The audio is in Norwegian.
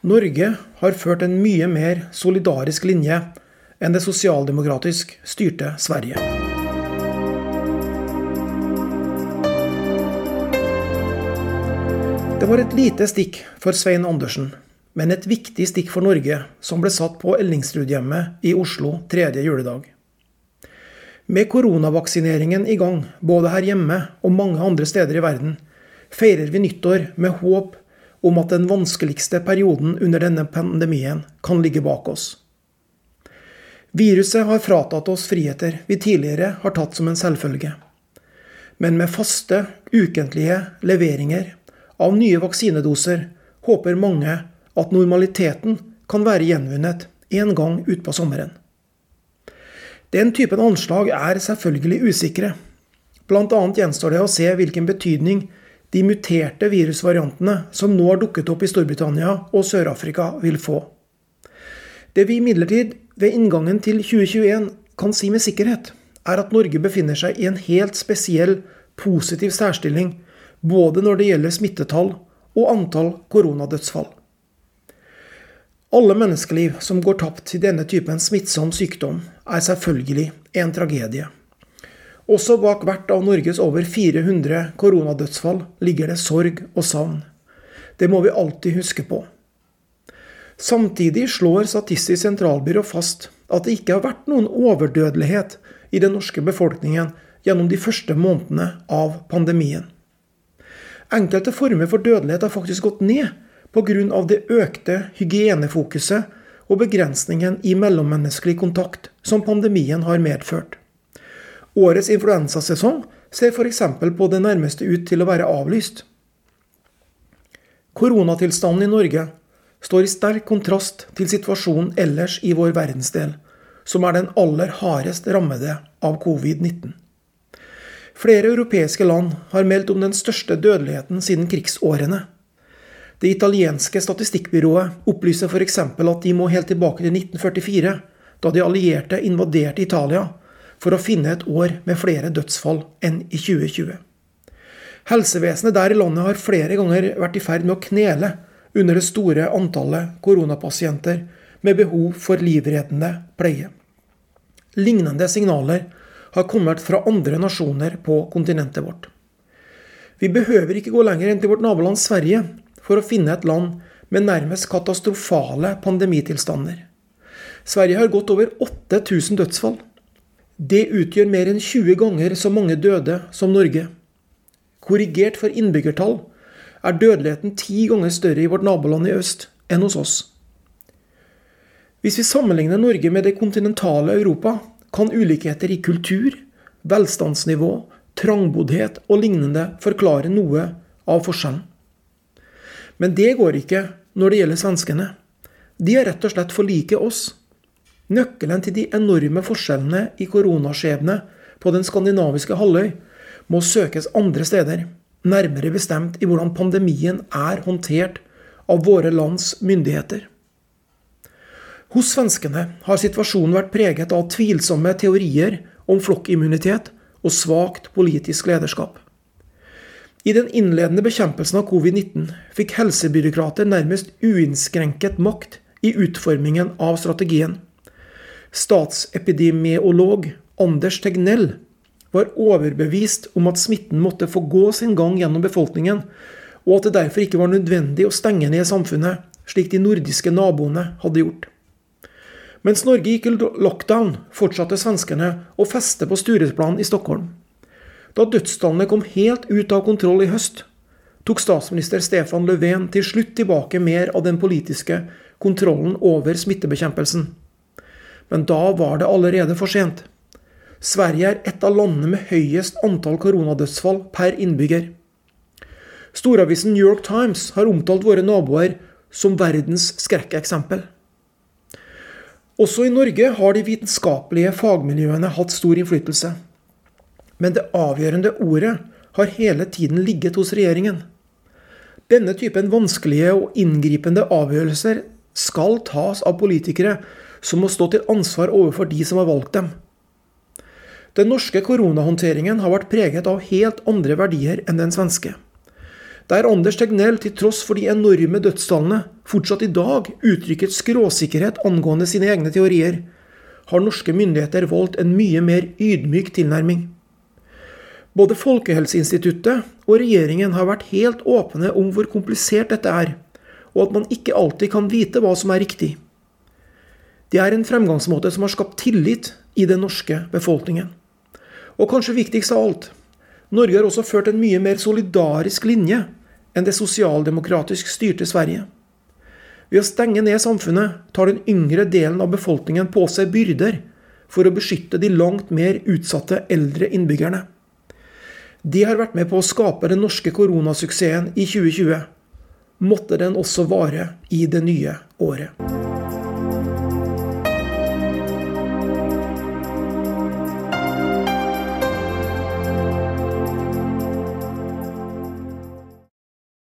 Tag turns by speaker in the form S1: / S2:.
S1: Norge har ført en mye mer solidarisk linje enn det sosialdemokratisk styrte Sverige. Det var et lite stikk for Svein Andersen, men et viktig stikk for Norge, som ble satt på Ellingsrudhjemmet i Oslo tredje juledag. Med koronavaksineringen i gang, både her hjemme og mange andre steder i verden, feirer vi nyttår med håp om at den vanskeligste perioden under denne pandemien kan ligge bak oss. Viruset har fratatt oss friheter vi tidligere har tatt som en selvfølge. Men med faste, ukentlige leveringer av nye vaksinedoser håper mange at normaliteten kan være gjenvunnet en gang utpå sommeren. Den typen anslag er selvfølgelig usikre. Bl.a. gjenstår det å se hvilken betydning de muterte virusvariantene som nå har dukket opp i Storbritannia og Sør-Afrika, vil få. Det vi imidlertid ved inngangen til 2021 kan si med sikkerhet, er at Norge befinner seg i en helt spesiell positiv særstilling, både når det gjelder smittetall og antall koronadødsfall. Alle menneskeliv som går tapt til denne typen smittsom sykdom, er selvfølgelig en tragedie. Også bak hvert av Norges over 400 koronadødsfall ligger det sorg og savn. Det må vi alltid huske på. Samtidig slår Statistisk sentralbyrå fast at det ikke har vært noen overdødelighet i den norske befolkningen gjennom de første månedene av pandemien. Enkelte former for dødelighet har faktisk gått ned pga. det økte hygienefokuset og begrensningen i mellommenneskelig kontakt som pandemien har medført. Årets influensasesong ser f.eks. på det nærmeste ut til å være avlyst. Koronatilstanden i Norge står i sterk kontrast til situasjonen ellers i vår verdensdel, som er den aller hardest rammede av covid-19. Flere europeiske land har meldt om den største dødeligheten siden krigsårene. Det italienske statistikkbyrået opplyser f.eks. at de må helt tilbake til 1944, da de allierte invaderte Italia for å finne et år med flere dødsfall enn i 2020. Helsevesenet der i landet har flere ganger vært i ferd med å knele under det store antallet koronapasienter med behov for livreddende pleie. Lignende signaler har kommet fra andre nasjoner på kontinentet vårt. Vi behøver ikke gå lenger enn til vårt naboland Sverige for å finne et land med nærmest katastrofale pandemitilstander. Sverige har gått over 8000 dødsfall. Det utgjør mer enn 20 ganger så mange døde som Norge. Korrigert for innbyggertall er dødeligheten ti ganger større i vårt naboland i øst enn hos oss. Hvis vi sammenligner Norge med det kontinentale Europa, kan ulikheter i kultur, velstandsnivå, trangboddhet og lignende forklare noe av forskjellen. Men det går ikke når det gjelder svenskene. De er rett og slett for like oss. Nøkkelen til de enorme forskjellene i koronaskjebne på den skandinaviske halvøy må søkes andre steder, nærmere bestemt i hvordan pandemien er håndtert av våre lands myndigheter. Hos svenskene har situasjonen vært preget av tvilsomme teorier om flokkimmunitet og svakt politisk lederskap. I den innledende bekjempelsen av covid-19 fikk helsebyråkrater nærmest uinnskrenket makt i utformingen av strategien. Statsepidemiolog Anders Tegnell var overbevist om at smitten måtte få gå sin gang gjennom befolkningen, og at det derfor ikke var nødvendig å stenge ned samfunnet, slik de nordiske naboene hadde gjort. Mens Norge gikk i lockdown, fortsatte svenskene å feste på Stureplan i Stockholm. Da dødstallene kom helt ut av kontroll i høst, tok statsminister Stefan Löfven til slutt tilbake mer av den politiske kontrollen over smittebekjempelsen. Men da var det allerede for sent. Sverige er et av landene med høyest antall koronadødsfall per innbygger. Storavisen New York Times har omtalt våre naboer som verdens skrekkeksempel. Også i Norge har de vitenskapelige fagmiljøene hatt stor innflytelse. Men det avgjørende ordet har hele tiden ligget hos regjeringen. Denne typen vanskelige og inngripende avgjørelser skal tas av politikere som må stå til ansvar overfor de som har valgt dem. Den norske koronahåndteringen har vært preget av helt andre verdier enn den svenske. Der Anders Tegnell, til tross for de enorme dødstallene, fortsatt i dag uttrykker skråsikkerhet angående sine egne teorier, har norske myndigheter valgt en mye mer ydmyk tilnærming. Både Folkehelseinstituttet og regjeringen har vært helt åpne om hvor komplisert dette er, og at man ikke alltid kan vite hva som er riktig. Det er en fremgangsmåte som har skapt tillit i den norske befolkningen. Og kanskje viktigst av alt, Norge har også ført en mye mer solidarisk linje enn det sosialdemokratisk styrte Sverige. Ved å stenge ned samfunnet tar den yngre delen av befolkningen på seg byrder for å beskytte de langt mer utsatte eldre innbyggerne. Det har vært med på å skape den norske koronasuksessen i 2020. Måtte den også vare i det nye året.